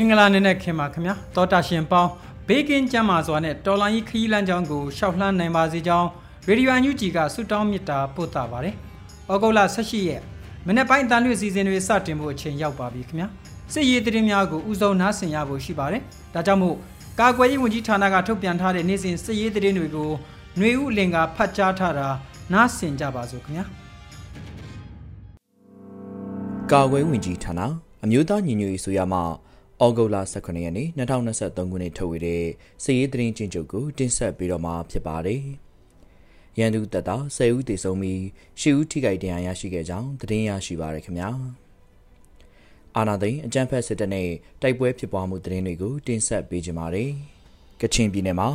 င်္ဂလာနေ့နဲ့ခင်ပါခင်ဗျာတောတာရှင်ပေါင်းဘေးကင်းကျမ်းမာစွာနဲ့တော်လိုင်းကြီးခရီးလမ်းကြောင်းကိုရှောက်လှမ်းနိုင်ပါစေကြောင်းရေဒီယိုအန်ယူဂျီကဆုတောင်းမေတ္တာပို့သပါတယ်ဩဂုတ်လ18ရက်မနေ့ပိုင်းအတန်လွှင့်စီစဉ်တွေစတင်ဖို့အချိန်ရောက်ပါပြီခင်ဗျာစစ်ရေးသတင်းများကိုဥဆုံးနားဆင်ရဖို့ရှိပါတယ်ဒါကြောင့်မို့ကာကွယ်ရေးဝန်ကြီးဌာနကထုတ်ပြန်ထားတဲ့နေ့စဉ်စစ်ရေးသတင်းတွေကိုຫນွေဥလင်ကဖတ်ကြားထားတာနားဆင်ကြပါစို့ခင်ဗျာကာကွယ်ဝင်ကြီးဌာနအမျိုးသားညီညွတ်ရေးဆိုရမှ ဩဂုတ်လ18ရက်နေ့2023ခုနှစ်ထုတ်ဝေတဲ့စစ်ရေးသတင်းချင်းချုပ်ကိုတင်ဆက်ပေးတော့မှာဖြစ်ပါတယ်။ရန်သူတပ်သား10ဦးသေဆုံးပြီး10ဦးထိခိုက်ဒဏ်ရာရရှိခဲ့ကြောင်းသတင်းရရှိပါရခင်ဗျာ။အာနာသိန်းအကြမ်းဖက်စစ်တပ်နဲ့တိုက်ပွဲဖြစ်ပွားမှုသတင်းတွေကိုတင်ဆက်ပေးကြပါမယ်။ကချင်ပြည်နယ်မှာ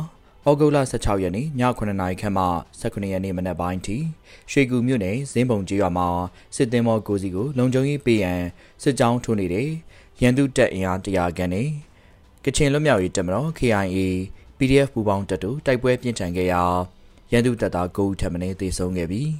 ဩဂုတ်လ16ရက်နေ့ည9:00နာရီခန့်မှ18ရက်နေ့မနက်ပိုင်းထိရွှေကူမြို့နယ်ဇင်းပုံကျေးရွာမှာစစ်သည်မော်ကိုစီကိုလုံခြုံရေးပေးရန်စစ်ကြောင်းထိုးနေတဲ့ ရန်သူတပ်အင်အား100ခန်းနဲ့ကချင်လွတ်မြောက်ရေးတပ်မတော် KIA PDF ပူးပေါင်းတပ်တို့တိုက်ပွဲပြင်းထန်ခဲ့ရာရန်သူတပ်သား9ဦးထပ်မံသေဆုံးခဲ့ပြီး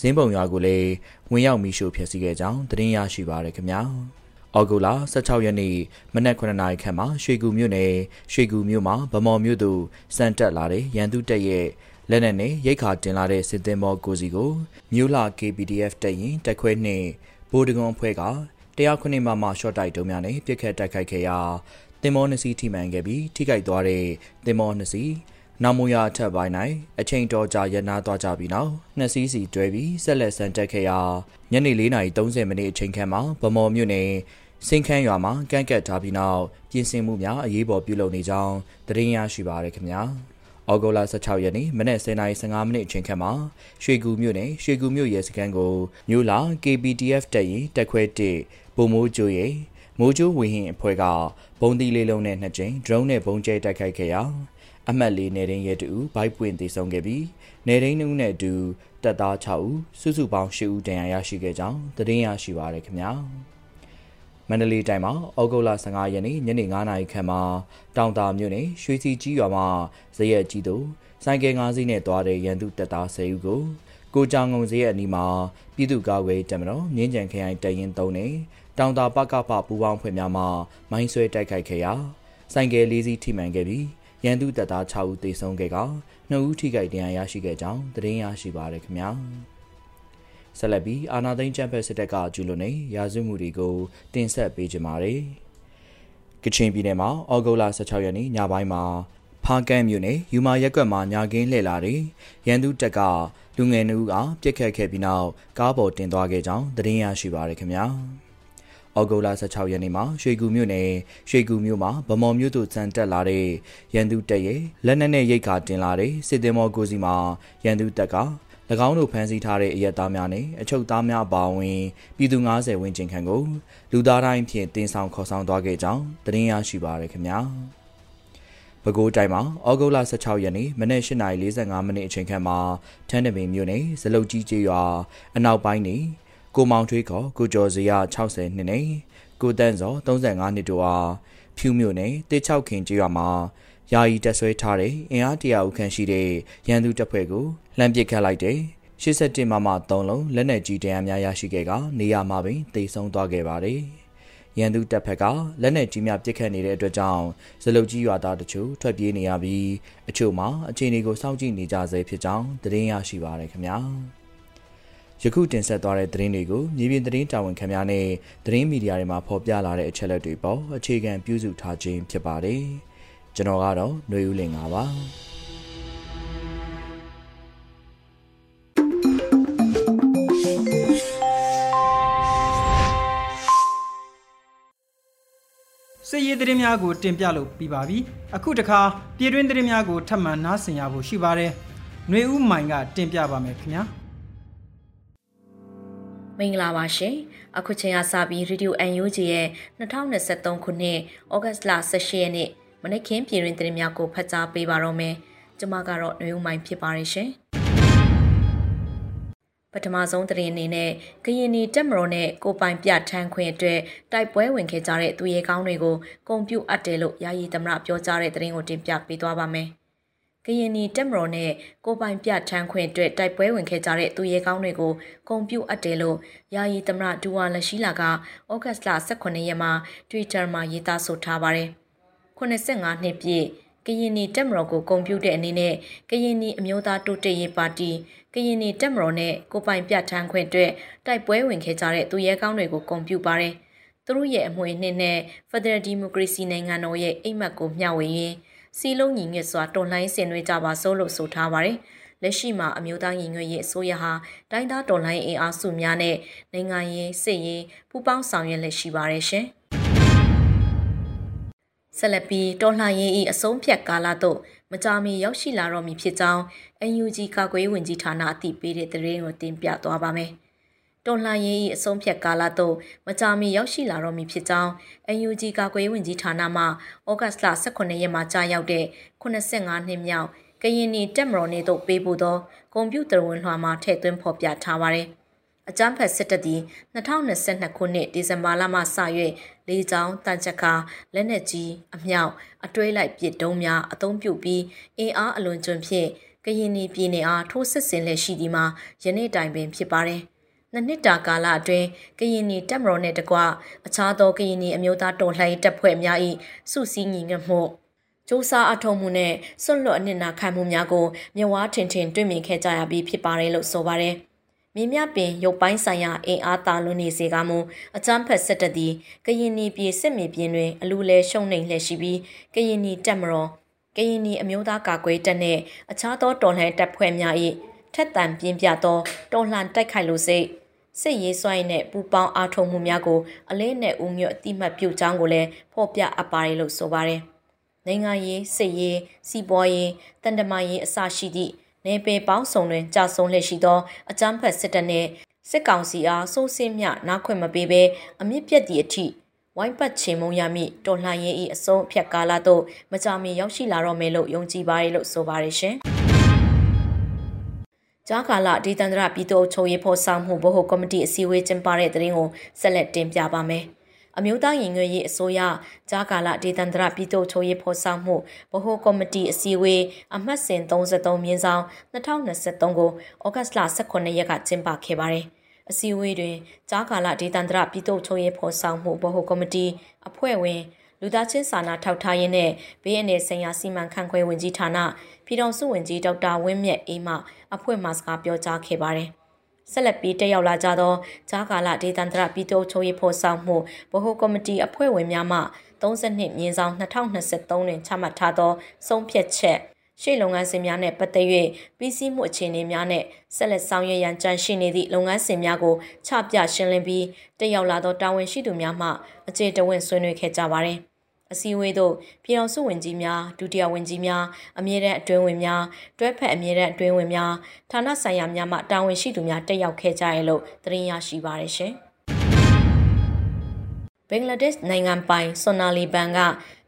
ဇင်းပုံရွာကိုလည်းဝင်ရောက်မိရှို့ဖျက်ဆီးခဲ့ကြောင်းသတင်းရရှိပါရခင်ဗျာ။အော်ဂိုလာ16ရက်နေ့မနက်9:00နာရီခန့်မှာရွှေကူမြို့နယ်ရွှေကူမြို့မှာဗမော်မြို့သို့စံတက်လာတဲ့ရန်သူတပ်ရဲ့လက်နက်နဲ့ရိတ်ခါတင်လာတဲ့စစ်သည်မော်ကိုစီကိုမြို့လာ KPDF တပ်ရင်တက်ခွဲနှင့်ဗိုလ်တကုံအဖွဲ့က 109မမရှော့တိုက်တုံးများနဲ့ပြစ်ခတ်တိုက်ခိုက်ခဲ့ရာတင်မောနှစ်စီးထိမှန်ခဲ့ပြီးထိခိုက်သွားတဲ့တင်မောနှစ်စီးနောက်မူရအထက်ပိုင်း၌အချိန်တော်ကြာရနာသွားကြပြီးနောက်နှစ်စီးစီတွဲပြီးဆက်လက်ဆန်တက်ခဲ့ရာညနေ4:30မိနစ်အချိန်ခန့်မှာဗမော်မြို့နယ်စင်ခန်းရွာမှာကန့်ကတ်ထားပြီးနောက်ပြင်ဆင်မှုများအရေးပေါ်ပြုလုပ်နေကြောင်းသတင်းရရှိပါရခင်ဗျာ။ဩဂုတ်လ16ရက်နေ့မနက်10:15မိနစ်အချိန်ခန့်မှာရွှေကူမြို့နယ်ရွှေကူမြို့ရဲစခန်းကိုမြို့လာ KPTF တပ်ရင်တက်ခွဲ1 ပုံမိုးကျိုးရဲမိုးကျိုးဝင်းဟင်အဖွဲ့ကဘုံသီးလေးလုံးနဲ့နှစ်ကြိမ် drone နဲ့ဘုံကျဲတိုက်ခိုက်ခဲ့ရာအမှတ်လေးနေတိုင်းရဲတူဘိုက်ပွင့်တည်ဆုံခဲ့ပြီးနေတိုင်းနှုံးနဲ့အတူတပ်သား6ဦးစုစုပေါင်း10ဦးဒဏ်ရာရရှိခဲ့ကြောင်းသတင်းရရှိပါရခင်ဗျာ။မန္တလေးတိုင်းမှာဩဂုတ်လ15ရက်နေ့ညနေ9:00နာရီခန့်မှာတောင်တာမြို့နယ်ရွှေစီကြီးရွာမှာဇရက်ကြီးတို့ဆိုင်ကယ်၅စီးနဲ့တွားတဲ့ရန်သူတပ်သား10ဦးကိုကိုကြောင်ငုံဇရက်အနီးမှာပြည်သူ့ကာကွယ်တပ်မတော်မြင်းကြံခရိုင်တရင်3နဲ့ တောင်တာပကပပူပေါင်းဖွဲ့များမှမိုင်းဆွဲတိုက်ခိုက်ခဲ့ရာဆိုင်ကယ်၄စီးထိမှန်ခဲ့ပြီးရန်သူတပ်သား6ဦးသေဆုံးခဲ့က2ဦးထိခိုက်ဒဏ်ရာရရှိခဲ့ကြောင်းသတင်းရရှိပါရခင်ဗျာ။ဆက်လက်ပြီးအာနာသိန်းချမ်ဖက်စစ်တပ်ကကျူးလွန်နေရာဇဝမှုတွေကိုတင်ဆက်ပေးကြပါမယ်။ကချင်ပြည်နယ်မှာဩဂုတ်လ16ရက်နေ့ညပိုင်းမှာဖားကန့်မြို့နယ်ယူမာရက်ကွက်မှာညာကင်းလှည့်လာတဲ့ရန်သူတပ်ကလူငယ်နှုတ်ကပြစ်ခတ်ခဲ့ပြီးနောက်ကားပေါ်တင်သွားခဲ့ကြောင်းသတင်းရရှိပါရခင်ဗျာ။ ဩဂုတ်လ16ရက်နေ့မှာရွှေကူမြို့နယ်ရွှေကူမြို့မှာဗမော်မြို့သို့စံတက်လာတဲ့ရန်သူတပ်ရဲ့လက်နက်နဲ့ရိတ်ခါတင်လာတဲ့စစ်သည်မော်ကိုစီမှာရန်သူတပ်က၎င်းတို့ဖမ်းဆီးထားတဲ့အရက်သားများနဲ့အချုပ်သားများပါဝင်ပြည်သူ90ဝန်းကျင်ခန့်ကိုလူသားတိုင်းဖြင့်တင်ဆောင်ခေါ်ဆောင်သွားခဲ့ကြောင်းသတင်းရရှိပါရခင်ဗျာ။ပဲခူးတိုင်းမှာဩဂုတ်လ16ရက်နေ့မနက်8:45မိနစ်အချိန်ခန့်မှာထန်းတပင်မြို့နယ်ဇလုတ်ကြီးကျေးရွာအနောက်ပိုင်းနေ ကိုမောင်ထွေးခေါ်ကိုကျော်စရာ60နှစ်နဲ့ကိုတန်းစော35နှစ်တို့အားဖြူမြို့နယ်တေချောက်ခင်ကျေးရွာမှာယာယီတက်ဆွဲထားတဲ့အင်အားတရာဦးခန့်ရှိတဲ့ရန်သူတပ်ဖွဲ့ကိုလှမ်းပစ်ခတ်လိုက်တဲ့87မမ3လုံးလက်နက်ကြီးတရားများရရှိခဲ့ကနေရာမှာပင်တိတ်ဆုံးသွားခဲ့ပါတယ်။ရန်သူတပ်ဖက်ကလက်နက်ကြီးများပစ်ခတ်နေတဲ့အတွက်ကြောင့်ဇလုတ်ကြီးရွာသားတို့ထွက်ပြေးနေရပြီးအချို့မှာအခြေအနေကိုစောင့်ကြည့်နေကြဆဲဖြစ်ကြောင်းသတင်းရရှိပါရခင်ဗျာ။ ယခုတင်ဆက်သွားတဲ့သတင်းတွေကိုမြေပြင်သတင်းတာဝန်ခံများနဲ့သတင်းမီဒီယာတွေမှာဖော်ပြလာတဲ့အချက်အလက်တွေပေါ်အခြေခံပြုစုထားခြင်းဖြစ်ပါတယ်။ကျွန်တော်ကတော့ຫນွေဦးလင်ပါစစ်ရေးသတင်းများကိုတင်ပြလို့ပြီးပါပြီ။အခုတခါပြည်တွင်းသတင်းများကိုထပ်မံနားဆင်ရဖို့ရှိပါတယ်။ຫນွေဦးမိုင်ကတင်ပြပါမယ်ခင်ဗျာ။ မင်္ဂလာပါရှင်အခုချိန်ကစပြီး Radio UNG ရဲ့2023ခုနှစ်ဩဂတ်လ18ရက်နေ့မနေ့ကပြည်တွင်သတင်းများကိုဖတ်ကြားပေးပါတော့မယ်ကျွန်မကတော့နှွေဦးမိုင်းဖြစ်ပါတယ်ရှင်ပထမဆုံးသတင်းအနေနဲ့ကရင်နီတက်မတော်နဲ့ကိုပိုင်ပြထန်းခွင့်အတွက်တိုက်ပွဲဝင်ခဲ့ကြတဲ့သူရဲကောင်းတွေကိုဂုံပြုတ်အပ်တယ်လို့ယာယီသမရပြောကြားတဲ့သတင်းကိုတင်ပြပေးသွားပါမယ် ကရင်နီတက်မတော်နဲ့ကိုပိုင်ပြထန်းခွင့်အတွက်တိုက်ပွဲဝင်ခဲ့ကြတဲ့သူရဲကောင်းတွေကိုဂုံပြုတ်အပ်တယ်လို့ယာယီသမရဒူဝါလရှိလာကဩဂတ်လ18ရက်မှာ Twitter မှာရေးသားဆိုထားပါတယ်။85နှစ်ပြည့်ကရင်နီတက်မတော်ကိုဂုံပြုတ်တဲ့အနေနဲ့ကရင်နီအမျိုးသားတိုးတက်ရေးပါတီကရင်နီတက်မတော်နဲ့ကိုပိုင်ပြထန်းခွင့်အတွက်တိုက်ပွဲဝင်ခဲ့ကြတဲ့သူရဲကောင်းတွေကိုဂုံပြုတ်ပါတယ်။သူတို့ရဲ့အမွေနှစ်နဲ့ Federal Democracy နိုင်ငံတော်ရဲ့အိမ်မက်ကိုမျှဝေရင်း စီလုံးညီညွတ်စွာတွန်လှိုင်းဆင်နွှဲကြပါစို့လို့ဆိုထားပါတယ်။လက်ရှိမှာအမျိုးသားညီညွတ်ရေးအစိုးရဟာတိုင်းသားတော်လှန်ရေးအင်အားစုများနဲ့နိုင်ငံရေးစစ်ရေးပူးပေါင်းဆောင်ရွက်လက်ရှိပါတယ်ရှင်။ဆက်လက်ပြီးတော်လှန်ရေး၏အဆုံးဖြတ်ကာလသို့မကြာမီရောက်ရှိလာတော့မည်ဖြစ်ကြောင်း UNG ကာကွယ်ရေးဝန်ကြီးဌာနအသိပေးတဲ့သတင်းကိုတင်ပြသွားပါမယ်။ တော်လှန်ရေး၏အဆုံးဖြတ်ကာလသို့မကြာမီရောက်ရှိလာတော့မည်ဖြစ်ကြောင်း UNG ကာကွယ်ရေးဝန်ကြီးဌာနမှဩဂတ်စ်လ18ရက်မှာကြာရောက်တဲ့85နှစ်မြောက်ကရင်နီတက်မတော်နေသို့ပေးပို့သောကွန်ပျူတာဝန်လွှာမှာထည့်သွင်းဖော်ပြထားပါတယ်။အကြမ်းဖက်စစ်တပ်သည်2022ခုနှစ်ဒီဇင်ဘာလမှစ၍လေးချောင်းတန်ချက်ကာလက်နက်ကြီးအမြောက်အတွဲလိုက်ပစ်တုံးများအုံပြုပြီးအင်အားအလွန်ကျွံဖြင့်ကရင်နီပြည်နယ်အားထိုးစစ်ဆင်လက်ရှိသည်မှာယနေ့တိုင်ပင်ဖြစ်ပါတယ်။ နှစ်နှစ်တာကာလအတွင်းကရင်နီတပ်မတော်နှင့်တကွအခြားသောကရင်နီအမျိုးသားတော်လှန်ရေးတပ်ဖွဲ့များ၏စုစည်းညီညွတ်မှုစ조사အထောက်မှုနဲ့ဆွတ်လွတ်အနစ်နာခံမှုများကိုမြဝါထင်ထင်တွေ့မြင်ခဲ့ကြရပြီးဖြစ်ပါတယ်လို့ဆိုပါတယ်။မြင်းမြပင်ရုပ်ပိုင်းဆိုင်ရာအင်အားတာလွန်နေစေကမူအချမ်းဖက်ဆက်တသည်ကရင်နီပြည်စစ်မြေပြင်တွင်အလူလဲရှုံနှိမ်လှည့်ရှိပြီးကရင်နီတပ်မတော်ကရင်နီအမျိုးသားကာကွယ်တပ်နှင့်အခြားသောတော်လှန်တပ်ဖွဲ့များ၏ ထက်တန်ပြင်းပြသောတော်လှန်တိုက်ခိုက်လိုစိတ်စစ်ရေးစွမ်းရည်နဲ့ပူပေါင်းအားထုတ်မှုများကိုအလေးနဲ့ဦးညွတ်အတိမတ်ပြုကြောင်းကိုလည်းဖော်ပြအပ်ပါတယ်လို့ဆိုပါတယ်။နိုင်ငံရေးစစ်ရေးစီးပွားရေးတန်တမာရေးအစရှိသည့်နေပယ်ပေါင်းစုံတွင်ကြာဆုံးလက်ရှိသောအကြမ်းဖက်စစ်တပ်နှင့်စစ်ကောင်စီအားစိုးစင်းမြနားခွင့်မပေးဘဲအမြင့်ပြတ်သည့်အထိဝိုင်းပတ်ချေမုံရမည့်တော်လှန်ရေး၏အဆုံးအဖြတ်ကာလသို့မကြာမီရောက်ရှိလာတော့မယ်လို့ယုံကြည်ပါတယ်လို့ဆိုပါတယ်ရှင်။ ကြားကာလဒေသန္တရပြည်သူ့ချုပ်ရေးဖော်ဆောင်မှုဗဟိုကော်မတီအစည်းအဝေးကျင်းပတဲ့တဲ့ရင်ကိုဆက်လက်တင်ပြပါမယ်။အမျိုးသားရင်ငွေရေးအစိုးရကြားကာလဒေသန္တရပြည်သူ့ချုပ်ရေးဖော်ဆောင်မှုဗဟိုကော်မတီအစည်းအဝေးအမှတ်စဉ်33မြင်းဆောင်2023ကိုဩဂတ်လ18ရက်ကကျင်းပခဲ့ပါတယ်။အစည်းအဝေးတွင်ကြားကာလဒေသန္တရပြည်သူ့ချုပ်ရေးဖော်ဆောင်မှုဗဟိုကော်မတီအဖွဲ့ဝင် လူသားချင်းစာနာထောက်ထားရေးနဲ့ဘေးအန္တရာယ်ဆိုင်ရာစီမံခန့်ခွဲဝင်ကြီးဌာနပြည်ထောင်စုဝန်ကြီးဒေါက်တာဝင်းမြတ်အေးမှအဖွဲ့မှစကားပြောကြားခဲ့ပါတယ်။ဆက်လက်ပြီးတက်ရောက်လာကြသောဂျာကာလဒေသန္တရပြည်သူ့ချုပ်ရေးဖော်ဆောင်မှုဗဟိုကော်မတီအဖွဲ့ဝင်များမှ32မြင်းဆောင်2023တွင်ချမှတ်ထားသောဆုံးဖြတ်ချက်ရှေ့လုပ်ငန်းစဉ်များနဲ့ပတ်သက်၍ပြီးစီးမှုအခြေအနေများနဲ့ဆက်လက်ဆောင်ရွက်ရန်ကြံရှိနေသည့်လုပ်ငန်းစဉ်များကိုချပြရှင်းလင်းပြီးတက်ရောက်လာသောတာဝန်ရှိသူများမှအခြေတဝင့်ဆွေးနွေးခဲ့ကြပါသည် အစည်းအဝေးသို့ပြည်အောင်စုဝင်ကြီးများဒုတိယဝင်ကြီးများအမြဲတမ်းအတွင်းဝင်များတွဲဖက်အမြဲတမ်းအတွင်းဝင်များဌာနဆိုင်ရာများမှတာဝန်ရှိသူများတက်ရောက်ခဲ့ကြရလို့သတင်းရရှိပါရရှင်ဘင်္ဂလားဒေ့ရှ်နိုင်ငံပိုင်ဆွန်နာလီဘန်က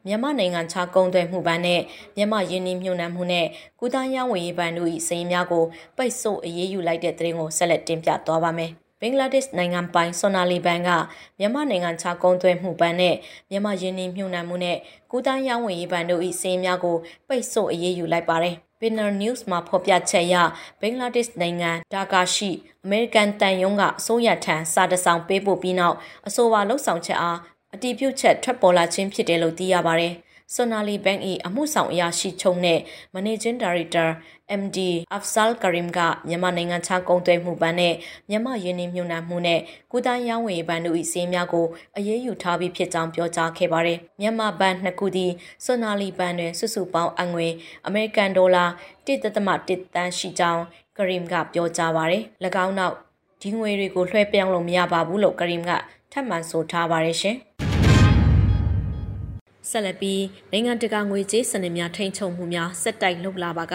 မြန်မာနိုင်ငံခြားကုန်းသွယ်မှုဘဏ်နဲ့မြန်မာယင်းနှမြုံနှံမှုနဲ့ကုသရေးဝေးဘဏ်တို့၏စည်များကိုပိတ်ဆို့အရေးယူလိုက်တဲ့သတင်းကိုဆက်လက်တင်ပြသွားပါမယ်။ ဘင်္ဂလားဒေ့ရှ်နိုင်ငံပိုင်ဆိုနာလီဘန်ကမြန်မာနိုင်ငံခြားကုန်းသွဲမှုဘဏ်နဲ့မြန်မာယင်းနှမြှုပ်နှံမှုနဲ့ကုသရောင်းဝယ်ရေးဘဏ်တို့၏စည်များကိုပိတ်ဆို့အရေးယူလိုက်ပါတယ်။ Binner News မှာဖော်ပြချက်အရဘင်္ဂလားဒေ့ရှ်နိုင်ငံဒါကာရှိအမေရိကန်တန်ယုံကအစိုးရထံစာတစောင်ပေးပို့ပြီးနောက်အဆိုပါလှုပ်ဆောင်ချက်အားအတည်ပြုချက်ထွက်ပေါ်လာခြင်းဖြစ်တယ်လို့သိရပါတယ်။ Sonali Bank ၏အမှုဆောင်အရာရှိချုပ်နှင့် Managing Director MD Afzal Karim ကမြန်မာနိုင်ငံခြားကုန်သွယ်မှုဘဏ်နဲ့မြန်မာယင်းနှမြုံနှံမှုနဲ့ကုသရောင်းဝယ်ဘဏ်တို့၏စီးများကိုအရေးယူထားပြီးဖြစ်ကြောင်းပြောကြားခဲ့ပါတယ်။မြန်မာဘဏ်နှစ်ခုသည် Sonali ဘဏ်တွင်စုစုပေါင်းအငွေအမေရိကန်ဒေါ်လာ1.1တန်းရှိကြောင်း Karim ကပြောကြားပါတယ်။၎င်းနောက်ဒီငွေတွေကိုလွှဲပြောင်းလို့မရပါဘူးလို့ Karim ကထပ်မံဆိုထားပါတယ်ရှင်။ ဆက်လက်ပြီးနိုင်ငံတကာငွေကြေးစနစ်များထိန်းချုပ်မှုများစက်တိုက်လုပ်လာပါက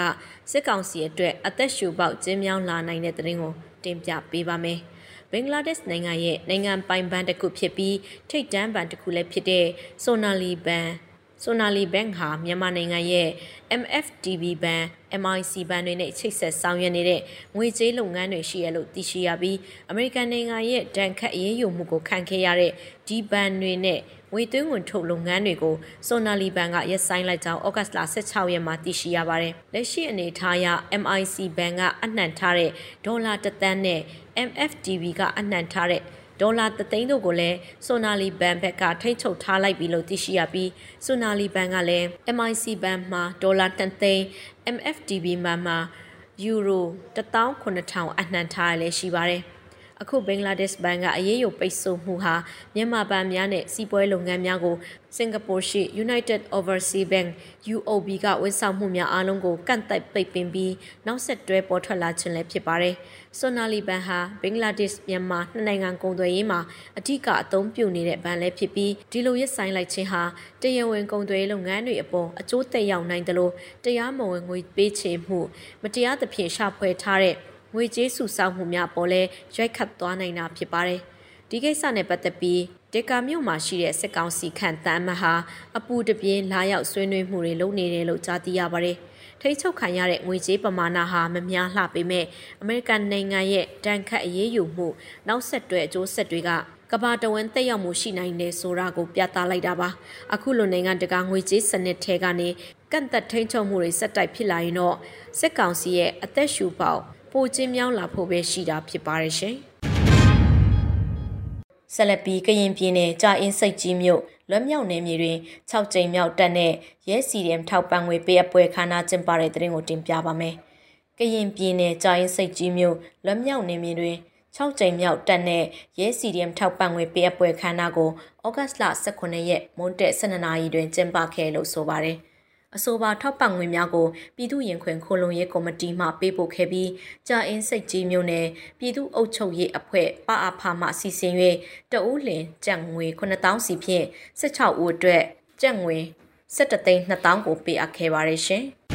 စစ်ကောင်စီအတွက်အသက်ရှူပေါက်ကျင်းမြောင်းလာနိုင်တဲ့သတင်းကိုတင်ပြပေးပါမယ်။ဘင်္ဂလားဒေ့ရှ်နိုင်ငံရဲ့နိုင်ငံပိုင်ဘဏ်တစ်ခုဖြစ်ပြီးထိတ်တန်းဘဏ်တစ်ခုလည်းဖြစ်တဲ့ဆိုနာလီဘဏ်ဆိုနာလီဘဏ်ဟာမြန်မာနိုင်ငံရဲ့ MFTB ဘဏ် MIC ဘဏ်တွေနဲ့ချိတ်ဆက်ဆောင်ရွက်နေတဲ့ငွေကြေးလုပ်ငန်းတွေရှိရလို့သိရှိရပြီးအမေရိကန်နိုင်ငံရဲ့ဒဏ်ခတ်အရေးယူမှုကိုခံခဲ့ရတဲ့ဒီဘဏ်တွေနဲ့ ငွေသွင်းဝင်ထုတ်လုပ်ငန်းတွေကိုဆိုနာလီဘဏ်ကရပ်ဆိုင်းလိုက်ကြောင်းဩဂတ်စ်လ16ရက်မှာသိရှိရပါတယ်။လက်ရှိအနေထားအရ MIC ဘဏ်ကအနှံ့ထားတဲ့ဒေါ်လာတသန်းနဲ့ MFTB ကအနှံ့ထားတဲ့ဒေါ်လာ3သိန်းတို့ကိုလည်းဆိုနာလီဘဏ်ဘက်ကထိတ်ချုပ်ထားလိုက်ပြီလို့သိရှိရပြီးဆိုနာလီဘဏ်ကလည်း MIC ဘဏ်မှာဒေါ်လာ3သိန်း MFTB ဘဏ်မှာယူရို18000အနှံထားရလဲရှိပါတယ်။ အခုဘင်္ဂလားဒေ့ရှ်ဘဏ်ကအရေးယူပိတ်ဆို့မှုဟာမြန်မာဘဏ်များနဲ့စီးပွားရေးလုပ်ငန်းများကိုစင်ကာပူရှိ United Overseas Bank UOB ကဝန်ဆောင်မှုများအားလုံးကိုကန့်သတ်ပိတ်ပင်ပြီးနောက်ဆက်တွဲပေါ်ထွက်လာခြင်းလည်းဖြစ်ပါတယ်။ဆိုနာလီဘဏ်ဟာဘင်္ဂလားဒေ့ရှ်မြန်မာနှစ်နိုင်ငံကုန်သွယ်ရေးမှာအထူးကအသုံးပြုနေတဲ့ဘဏ်လည်းဖြစ်ပြီးဒီလိုရပ်ဆိုင်လိုက်ခြင်းဟာတရားဝင်ကုန်သွယ်ရေးလုပ်ငန်းတွေအပေါ်အကျိုးသက်ရောက်နိုင်တယ်လို့တရားမဝင်ငွေပေးချေမှုမတရားသဖြင့်ရှာဖွေထားတဲ့ ငွေကြေးစုဆောင်းမှုများပေါ်လဲရိုက်ခတ်သွားနိုင်တာဖြစ်ပါတယ်။ဒီကိစ္စနဲ့ပတ်သက်ပြီးဒေကာမြို့မှာရှိတဲ့စစ်ကောင်စီခန့်တမ်းမဟာအပူတပြင်းလာရောက်ဆွေးနွေးမှုတွေလုပ်နေတယ်လို့ကြားသိရပါတယ်။ထိတ်ချုပ်ခံရတဲ့ငွေကြေးပမာဏဟာမများလှပေမဲ့အမေရိကန်နိုင်ငံရဲ့တန်ခတ်အရေးယူမှုနောက်ဆက်တွဲအကျိုးဆက်တွေကကဘာတဝန်းတက်ရောက်မှုရှိနိုင်တယ်ဆိုတာကိုပြသလိုက်တာပါအခုလိုနိုင်ငံတကာငွေကြေးစနစ်ထဲကနေကန့်သက်ထိန်ချုပ်မှုတွေစက်တိုက်ဖြစ်လာရင်တော့စစ်ကောင်စီရဲ့အသက်ရှူပေါက် ပိုကျင်းမြောင်းလာဖို့ပဲရှိတာဖြစ်ပါတယ်ရှင်။ဆက်လက်ပြီးကရင်ပြည်နယ်ကြာအင်းစိတ်ကြီးမြို့လွတ်မြောက်နယ်မြေတွင်6ကြိမ်မြောက်တက်တဲ့ရဲစီရီယမ်ထောက်ပံ့ငွေပေးအပ်ပွဲခမ်းနားကျင်းပတဲ့တဲ့ရင်ကိုတင်ပြပါမယ်။ကရင်ပြည်နယ်ကြာအင်းစိတ်ကြီးမြို့လွတ်မြောက်နယ်မြေတွင်6ကြိမ်မြောက်တက်တဲ့ရဲစီရီယမ်ထောက်ပံ့ငွေပေးအပ်ပွဲခမ်းနားကိုဩဂတ်လ18ရက်မွန်းတက်12နာရီတွင်ကျင်းပခဲ့လို့ဆိုပါတယ်။ အဆိုပါထောက်ပံ့ငွေများကိုပြည်သူ့ရင်ခွင်ခိုလုံရေးကော်မတီမှပေးပို့ခဲ့ပြီးကြာအင်းစိတ်ကြီးမြို့နယ်ပြည်သူ့အုပ်ချုပ်ရေးအဖွဲ့ပအဖမှစီစဉ်၍တအူးလင်ကြက်ငွေ9000စီဖြင့်16ဦးအတွက်ကြက်ငွေ17သိန်း2000ကိုပေးအပ်ခဲ့ပါတယ်ရှင်။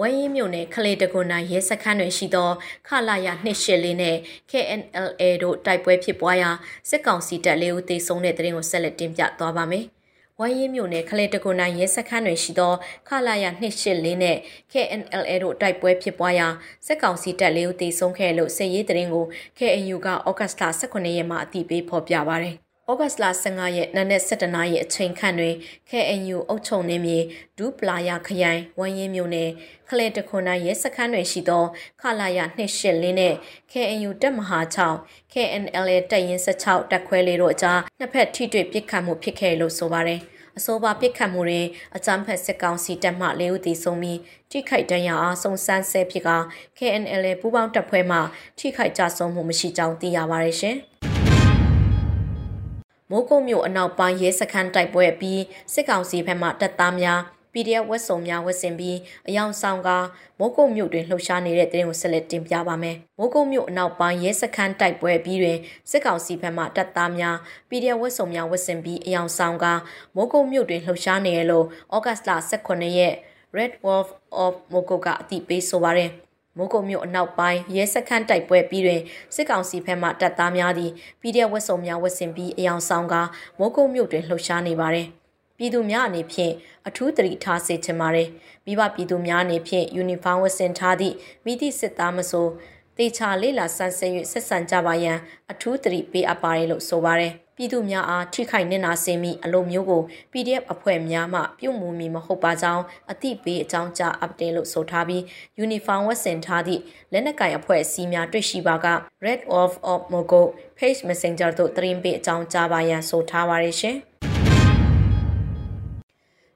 ဝင်းရင်မြို့နယ်ခလေတကွန်နိုင်ရဲစခန်းတွင်ရှိသောခလာရ284နဲ့ KNLA တို့တိုက်ပွဲဖြစ်ပွားရာစစ်ကောင်စီတပ်လေးဦးသေဆုံးတဲ့တဲ့ရင်ကိုဆက်လက်တင်ပြသွားပါမယ်။ ဝိုင်းရင်းမြို့နယ်ခလေတကွန်နိုင်ရဲစခန်းတွင်ရှိသောခလာရ284နဲ့ KNLA တို့တိုက်ပွဲဖြစ်ပွားရာစက်ကောင်စီတပ်လေးဦးတေဆုံးခဲ့လို့စစ်ရေးတရင်ကို KNU ကဩဂတ်စ်လ18ရက်မှာအတိပေးဖော်ပြပါရတယ်။ ဩဂတ်စ်လ15ရက်နနက်7:00နာရီအချိန်ခန့်တွင် KNU အုပ်ချုပ်နေမြေဒူပလာယာခရိုင်ဝမ်းရင်မြို့နယ်ခလဲတခွန်နိုင်ရဲစခန်းတွင်ရှိသောခလာယာ284နဲ့ KNU တပ်မဟာ6 KNLA တပ်ရင်း16တပ်ခွဲလေးတို့အကြားနှစ်ဖက်ထိတွေ့ပစ်ခတ်မှုဖြစ်ခဲ့လို့ဆိုပါတယ်။အဆိုပါပစ်ခတ်မှုတွင်အကြမ်းဖက်စစ်ကောင်စီတပ်မှ၄ဦးသေဆုံးပြီးထိခိုက်ဒဏ်ရာအားစုံစမ်းဆဲဖြစ်က KNL ပူးပေါင်းတပ်ဖွဲ့မှထိခိုက်ကြဆုံးမှုမရှိကြောင်းသိရပါတယ်ရှင်။ မိုးကုတ်မြို့အနောက်ပိုင်းရဲစခန်းတိုက်ပွဲပြီးစစ်ကောင်စီဘက်မှတပ်သားများ PDF ဝက်စုံများဝက်ဆင်ပြီးအယောင်ဆောင်ကမိုးကုတ်မြို့တွင်လှုပ်ရှားနေတဲ့တဲ့ရင်ကိုဆက်လက်တင်ပြပါမယ်။မိုးကုတ်မြို့အနောက်ပိုင်းရဲစခန်းတိုက်ပွဲပြီးတွင်စစ်ကောင်စီဘက်မှတပ်သားများ PDF ဝက်စုံများဝက်ဆင်ပြီးအယောင်ဆောင်ကမိုးကုတ်မြို့တွင်လှုပ်ရှားနေရလို့ဩဂတ်စ်လ18ရက် Red Wolf of မိုးကုတ်ကအတိပေးဆိုပါရယ်။ မိုးကုံမြို့အနောက်ပိုင်းရဲစခန်းတိုက်ပွဲပြီးတွင်စစ်ကောင်စီဘက်မှတပ်သားများသည် PDF ဝက်စုံများဝက်ဆင်ပြီးအယောင်ဆောင်ကမိုးကုံမြို့တွင်လှုပ်ရှားနေပါတယ်။ပြည်သူများအနေဖြင့်အထူးတတိထားစေချင်ပါတယ်။မိဘပြည်သူများအနေဖြင့်ယူနီဖောင်းဝတ်ဆင်ထားသည့်မိသည့်စစ်သားမဆိုတေချာလေးလာဆန်းစစ်၍ဆက်ဆံကြပါရန်အထူးတတိပေးအပ်ပါတယ်လို့ဆိုပါတယ်။ ပြည်သူများအားထိခိုက်နစ်နာစေမိအလို့မျိုးကို PDF အဖွဲ့များမှပြုမှုမီမဟုတ်ပါကြောင်းအသိပေးအကြောင်းကြား update လို့ဆိုထားပြီး uniform ဝတ်ဆင်ထားသည့်လက်နက်ကင်အဖွဲ့အစည်းများတွေ့ရှိပါက Red of of Mogo Page Messenger တို့သတင်းပေးအကြောင်းကြားပါရန်ဆိုထားပါရရှင်။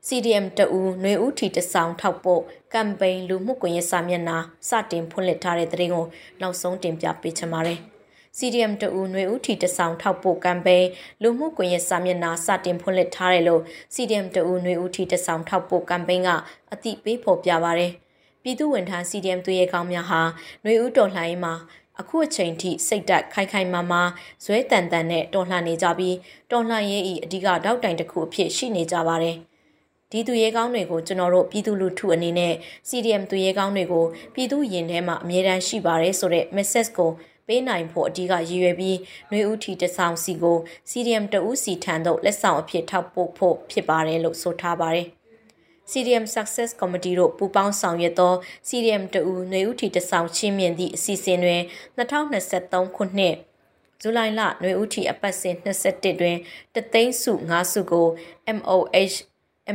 CDM တအူຫນွေဦးထီတဆောင်ထောက်ပို့ကမ်ပိန်းလူမှုကွန်ရက်စာမျက်နှာစတင်ဖွင့်လှစ်ထားတဲ့သတင်းကိုနောက်ဆုံးတင်ပြပေးချင်ပါတယ်။ CDM တအူຫນွေဦးထီတဆောင်ထောက်ပို့ကမ်ပိန်းလူမှုကွန်ရက်စာမျက်နှာစတင်ဖွင့်လှစ်ထားတယ်လို့ CDM တအူຫນွေဦးထီတဆောင်ထောက်ပို့ကမ်ပိန်းကအသိပေးဖော်ပြပါရယ်။ပြည်သူဝန်ထမ်း CDM သူရဲကောင်းများဟာຫນွေဦးတော်လှန်ရေးမှာအခုအချိန်ထိစိတ်တက်ခိုင်ခိုင်မာမာဇွဲတန်တန်နဲ့တော်လှန်နေကြပြီးတော်လှန်ရေးဤအဓိကတောက်တိုင်တစ်ခုအဖြစ်ရှိနေကြပါတယ်။ဒီသူရဲကောင်းတွေကိုကျွန်တော်တို့ပြည်သူလူထုအနေနဲ့ CDM သူရဲကောင်းတွေကိုပြည်သူရင်ထဲမှာအမြဲတမ်းရှိပါတယ်ဆိုတဲ့ message ကို ပေးနိုင်ဖို့အဓိကရည်ရွယ်ပြီးຫນွေဦးထီတဆောင်စီကို CDM တဦးစီထံသို့လက်ဆောင်အဖြစ်ထောက်ပို့ဖို့ဖြစ်ပါတယ်လို့ဆိုထားပါတယ်။ CDM Success Committee တို့ပူးပေါင်းဆောင်ရွက်သော CDM တဦးຫນွေဦးထီတဆောင်ချင်းမြင့်သည့်အစီအစဉ်တွင်2023ခုနှစ်ဇူလိုင်လຫນွေဦးထီအပတ်စဉ်21တွင်တသိန်းစု5စုကို MOH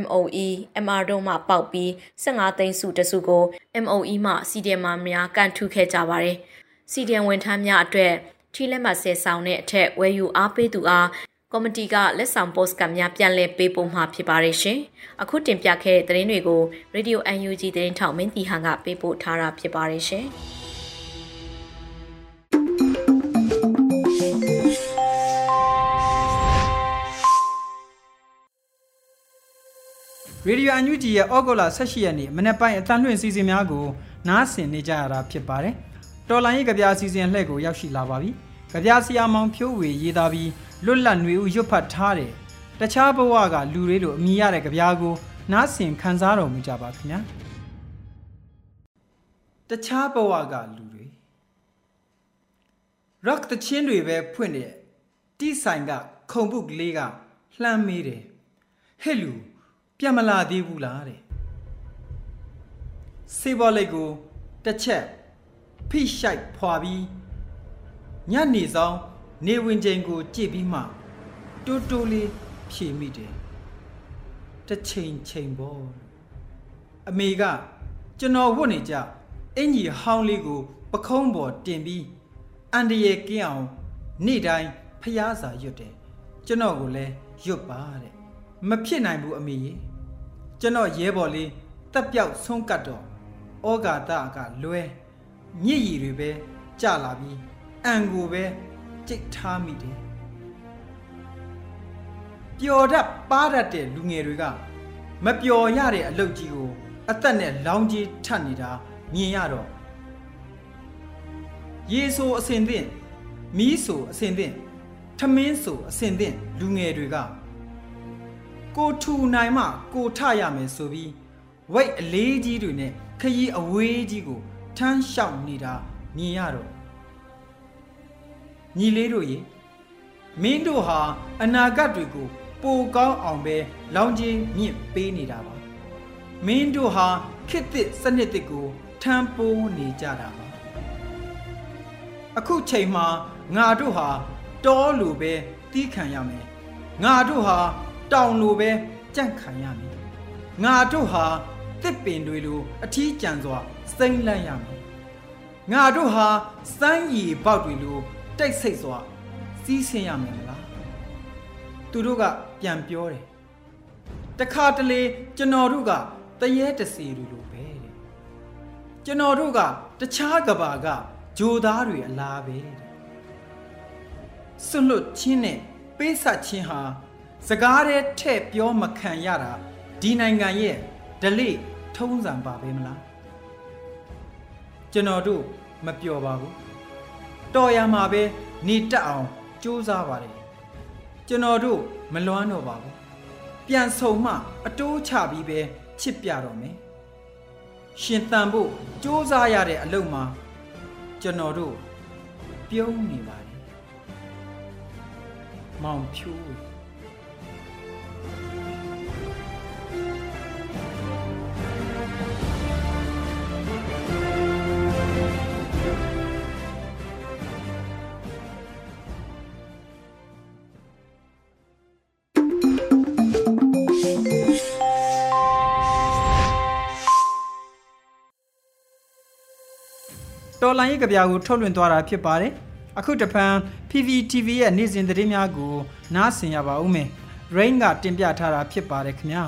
MOE MR တို့မှပေါက်ပြီး15သိန်းစုတစုကို MOE မှ CDM များကန်ထုခဲ့ကြပါတယ်။ CDM ဝန်ထမ်းများအတွက်ထီလက်မှတ်ဆဲဆောင်တဲ့အထက်ဝယ်ယူအားပေးသူအားကော်မတီကလက်ဆောင်ပို့စကတ်များပြန်လည်ပေးပို့မှာဖြစ်ပါတယ်ရှင်။အခုတင်ပြခဲ့တဲ့သတင်းတွေကို Radio UNG သတင်းထောက်မင်းတီဟန်ကပေးပို့ထားတာဖြစ်ပါတယ်ရှင်။ရေဒီယိုအန်ယူဂျီရဲ့ဩဂုတ်လ18ရက်နေ့မနေ့ပိုင်းအတန်းလွှင့်စီစဉ်များကိုနားဆင်နေကြရတာဖြစ်ပါတယ်။ တော်လိုင်းရေးကြပြစီစဉ်လှည့်ကိုရောက်ရှိလာပါပြီ။ကြပြဆရာမောင်ဖြိုးဝေရေးသားပြီးလွတ်လပ်ຫນွေဦးရွတ်ဖတ်ထားတဲ့တခြားဘဝကလူတွေလိုအမိရတဲ့ကြပြကိုနားဆင်ခံစားတော်မူကြပါခင်ဗျာ။တခြားဘဝကလူတွေ rock တချင်းတွေပဲဖွင့်တဲ့တိဆိုင်ကခုံပုတ်ကလေးကလှမ်းမေးတယ်။ဟဲ့လူပြန်မလာသေးဘူးလားတဲ့စေဘော်လိတ်ကိုတစ်ချက် ဖိရှိုက်ဖွာပြီးညနေဆောင်နေဝင်ချိန်ကိုကြည့်ပြီးမှတိုးတိုးလေးဖြေမိတယ်တစ်ချိန်ချိန်ပေါ့အမေကကျွန်တော်ဝတ်နေကြအင်ကြီးဟောင်းလေးကို ပခုံးပေါ်တင်ပြီးအန်တရယ်ကင်းအောင်နေ့တိုင်းဖျားစာရွတ်တယ်ကျွန်တော်ကိုလည်းရွတ်ပါတဲ့မဖြစ်နိုင်ဘူးအမေကြီးကျွန်တော်ရဲဘော်လေးတက်ပြောက်ဆုံးကတ်တော့ဩဃာတကလွဲ ညစ်ရည်တွေပဲကြလာပြီးအံကိုပဲကြိတ်ထားမိတယ်ပျော်တတ်ပါတတ်တဲ့လူငယ်တွေကမပျော်ရတဲ့အလုပ်ကြီးကို အသက်နဲ့လောင်းကြီးထပ်နေတာမြင်ရတော့ရေဆိုအစင်သင့်မီးဆိုအစင်သင့်ထမင်းဆိုအစင်သင့်လူငယ်တွေကကိုထူနိုင်မှကိုထရမယ်ဆိုပြီးဝိတ်အလေးကြီးတွေနဲ့ခရီးအဝေးကြီးကို ထမ်းလျှောက်နေတာမြင်ရတော့ညီလေးတို့ရေမင်းတို့ဟာအနာဂတ်တွေကိုပိုကောင်းအောင်ပဲလောင်ကြီးမြင့်ပေးနေတာပါမင်းတို့ဟာခစ်သစ်စနစ်တစ်ကိုထမ်းပိုးနေကြတာပါအခုချိန်မှာငါတို့ဟာတောလိုပဲတီးခံရမယ်ငါတို့ဟာတောင်လိုပဲကြန့်ခံရမည်ငါတို့ဟာတစ်ပင်တွေလိုအထီးကျန်စွာ စိမ့်လန့်ရမည်ငါတို့ဟာစမ်းရည်ပေါက်တွေလိုတိတ်ဆိတ်စွာစီးဆင်းရမယ်လားသူတို့ကပြန်ပြောတယ်တခါတလေကျွန်တော်တို့ကတရေတစီတွေလိုပဲတဲ့ကျွန်တော်တို့ကတခြားကဘာကဂျိုသားတွေအလားပဲတဲ့ဆွလွတ်ချင်းနဲ့ပေးဆက်ချင်းဟာစကားတဲ့ထဲ့ပြောမခံရတာဒီနိုင်ငံရဲ့ဒလိထုံးစံပါပဲမလား ကျွန်တော်တို့မပျော်ပါဘူးတော်ရမှာပဲနေတက်အောင်ကြိုးစားပါတယ်ကျွန်တော်တို့မလွမ်းတော့ပါဘူးပြန်ဆုံမှအတိုးချပြီးပဲချစ်ပြတော့မယ်ရှင်တန်ဖို့စ조사ရတဲ့အလုပ်မှာကျွန်တော်တို့ပြုံးနေပါတယ်မောင်ဖြိုး တော်လိုင်းရေးကြပြာကိုထုတ်လွှင့်သွားတာဖြစ်ပါတယ်အခုတပံ PVTV ရဲ့နေ့စဉ်သတင်းများကို နားဆင်ရပါဦးမယ် Rain ကတင်ပြထားတာဖြစ်ပါတယ်ခင်ဗျာ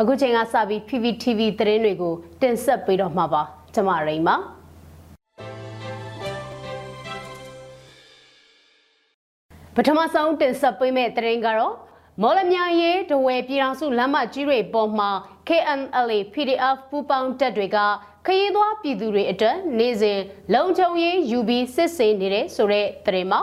အခုချိန်ကစပြီး PPTV သတင်းတွေကိုတင်ဆက်ပေးတော့မှာပါကျွန်မရိန်ပါပထမဆုံးတင်ဆက်ပေးမယ့်သတင်းကတော့မော်လမြိုင်ရေးတဝယ်ပြည်တော်စုလမ်းမကြီးတွေပေါ်မှာ KNLA PDF ပူးပေါင်းတပ်တွေကခရီးသွားပြည်သူတွေအတွက်နေ့စဉ်လုံခြုံရေးယူပြီးစစ်ဆေးနေတဲ့ဆိုတဲ့သတင်းမှာ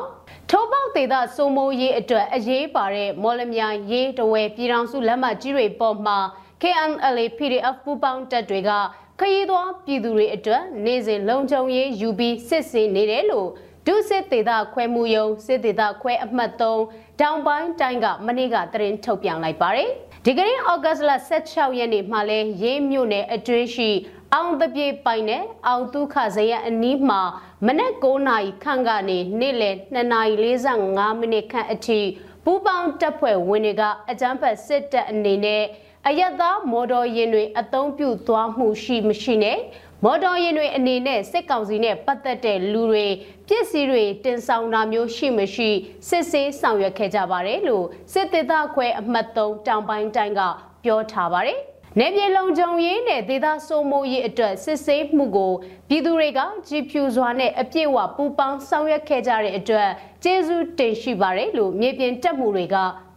ထိုးပေါက်ဒေသစိုးမိုးရေးအတွက်အရေးပါတဲ့မော်လမြိုင်ရေးတဝယ်ပြည်တော်စုလမ်းမကြီးတွေပေါ်မှာ KNLA PDF ပူးပေါင်းတပ်တွေကခရီးသွားပြည်သူတွေအတွက်နေ့စဉ်လုံခြုံရေးယူပြီးစစ်ဆေးနေတယ်လို့ဒုစစ်ဒေသခွဲမှုယုံစစ်ဒေသခွဲအမှတ်3တောင်ပိုင်းတိုင်းကမနေ့ကသတင်းထုတ်ပြန်လိုက်ပါတယ်။ ဒီကနေ့ဩဂတ်စ်လ16ရက်နေ့မှာလဲရေးမြို့နယ်အတွင်းရှိအောင်တပြေပိုင်နဲ့အောင်ဒုခဇယအနီးမှာမနက်9နာရီခန့်ကနေနေ့လယ်2နာရီ45မိနစ်ခန့်အထိပူပေါင်းတပ်ဖွဲ့ဝင်တွေကအကြမ်းဖက်စစ်တပ်အနေနဲ့အယက်သားမော်တော်ယာဉ်တွေအသုံးပြုသွားမှုရှိမရှိနဲ့ မော်တော်ယာဉ်တွေအနေနဲ့စစ်ကောင်စီနဲ့ပတ်သက်တဲ့လူတွေပစ္စည်းတွေတင်ဆောင်တာမျိုးရှိမရှိစစ်ဆေးဆောင်ရွက်ခဲ့ကြပါတယ်လို့စစ်တေသခွဲအမှတ်3တောင်ပိုင်းတိုင်းကပြောထားပါတယ်။နေပြည်လုံခြုံရေးနဲ့ဒေသစိုးမိုးရေးအတွက်စစ်ဆေးမှုကိုပြည်သူတွေကကြည်ဖြူစွာနဲ့အပြည့်အဝပူးပေါင်းဆောင်ရွက်ခဲ့ကြတဲ့အတွက်ကျေးဇူးတင်ရှိပါတယ်လို့မြေပြင်တပ်မှုတွေက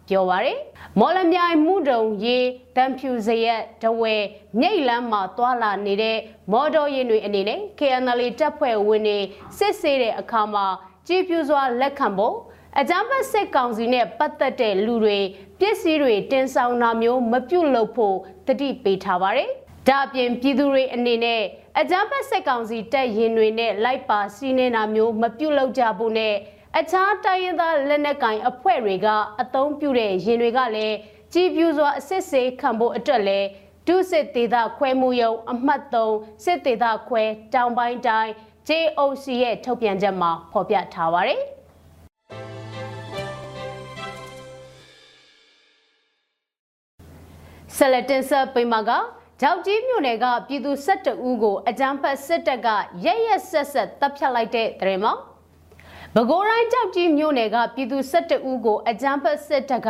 ပြောပါရယ် မော်လမြိုင်မှုတုံရေတန်ဖြူစရက်တဝဲမြိတ်လမ်းမှာသွာလာနေတဲ့မော်တော်ယာဉ်တွေအနေနဲ့ KNL တပ်ဖွဲ့ဝင်တွေစစ်ဆေးတဲ့အခါမှာကြည်ပြူစွာလက်ခံဖို့အကြမ်းဖက်စစ်ကောင်စီနဲ့ပတ်သက်တဲ့လူတွေပစ္စည်းတွေတင်ဆောင်တာမျိုးမပြုတ်လို့ဖို့တတိပေးထားပါတယ်။ဒါအပြင်ပြည်သူတွေအနေနဲ့အကြမ်းဖက်စစ်ကောင်စီတပ်ရင်တွေနဲ့လိုက်ပါစီးနေတာမျိုးမပြုတ်လို့ကြဖို့နဲ့ အခြားတိုင်းရင်းသားလက်နက်ကင်အဖွဲ့တွေကအသုံးပြုတဲ့ရင်တွေကလည်းကြည်ပြူစွာအစစ်စေးခံဖို့အတွက်လည်းဒုစစ်ဒေသခွဲမှုယုံအမှတ်3စစ်ဒေသခွဲတောင်ပိုင်းတိုင်း JOC ရဲ့ထုတ်ပြန်ချက်မှာဖော်ပြထားပါတယ်ဆလတင်ဆာပိမာကကြောက်ကြီးမြို့နယ်ကပြည်သူ12ဦးကိုအကြမ်းဖက်စစ်တပ်ကရရက်ဆက်ဆက်တပ်ဖြတ်လိုက်တဲ့တရင်မှာ ပဲခူးတိုင်းကြောက်ကြီးမြို့နယ်ကပြည်သူ12ဦးကိုအကြမ်းဖက်စစ်တပ်က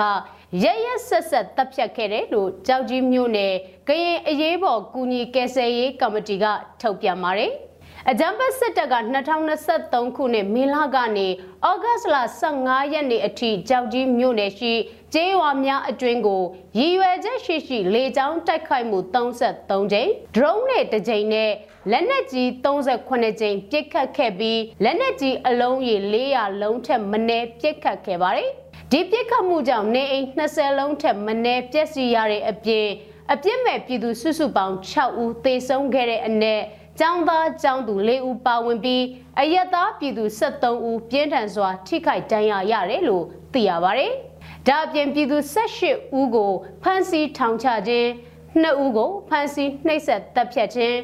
ရရဆက်ဆက်တပ်ဖြတ်ခဲ့တယ်လို့ကြောက်ကြီးမြို့နယ်ကရင်အရေးပေါ်ကူညီကယ်ဆယ်ရေးကော်မတီကထုတ်ပြန်ပါတယ်။အကြမ်းဖက်စစ်တပ်က2023ခုနှစ်မေလကနေဩဂတ်လ15ရက်နေ့အထိကြောက်ကြီးမြို့နယ်ရှိကျေးရွာများအတွင်းကိုရည်ရွယ်ချက်ရှိရှိလေကြောင်းတိုက်ခိုက်မှု33ကြိမ် drone နဲ့တစ်ကြိမ်နဲ့ လက်နက်ကြီး38ကြိမ်ပစ်ခတ်ခဲ့ပြီးလက်နက်ကြီးအလုံးရေ400လုံးထက်မနည်းပစ်ခတ်ခဲ့ပါတယ်။ဒီပစ်ခတ်မှုကြောင့်နေအိမ်20လုံးထက်မနည်းပျက်စီးရတဲ့အပြင်အပြစ်မဲ့ပြည်သူစုစုပေါင်း6ဦးသေဆုံးခဲ့တဲ့အနက်ကျောင်းသားကျောင်းသူ၄ဦးပါဝင်ပြီးအရက်သားပြည်သူ73ဦးပြင်းထန်စွာထိခိုက်ဒဏ်ရာရတယ်လို့သိရပါတယ်။ဒါအပြင်ပြည်သူ18ဦးကိုဖမ်းဆီးထောင်ချခြင်း2ဦးကိုဖမ်းဆီးနှိပ်စက်တပ်ဖြတ်ခြင်း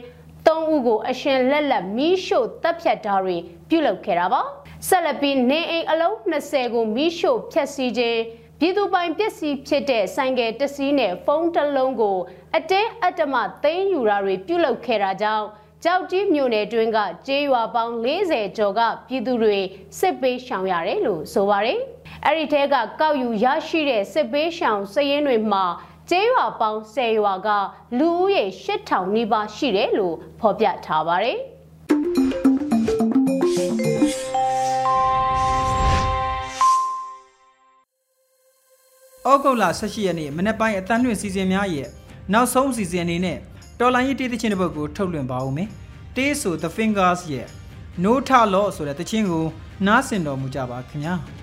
၃ဦးကိုအရှင်လက်လက်မီးရှို့တပ်ဖြတ်တာတွေပြုလုပ်ခဲ့တာပါဆက်လက်ပြီးနေအိမ်အလုံး20ကိုမီးရှို့ဖျက်ဆီးခြင်းပြည်သူပိုင်ပစ္စည်းဖြစ်တဲ့ဆိုင်ကယ်တစ်စီးနဲ့ဖုန်းတစ်လုံးကို အတင်းအတ္တမသိမ်းယူတာတွေပြုလုပ်ခဲ့တာကြောင့်ကြောက်ကြီးမြို့နယ်တွင်းကကျေးရွာပေါင်း40ကျော်ကပြည်သူတွေစစ်ပေးရှောင်ရတယ်လို့ဆိုပါတယ်။အဲ့ဒီထဲကကောက်ယူရရှိတဲ့စစ်ပေးရှောင်စည်ရင်းတွေမှာ ကျေးရွာပေါင်း10ရွာကလူဦးရေ8000နီးပါးရှိတယ်လို့ဖော်ပြထားပါတယ်။ဩဂုတ်လ18ရက်နေ့မနေ့ပိုင်းအတန်းလွင့်စီစဉ်များရဲ့နောက်ဆုံးစီစဉ်အနေနဲ့တော်လိုင်းရေးတေးသချင်းတစ်ပုဒ်ကိုထုတ်လွှင့်ပါဦးမယ်။တေးဆို The Fingers ရဲ့ No Talo ဆိုတဲ့သချင်းကိုနားဆင်တော်မူကြပါခင်ဗျာ။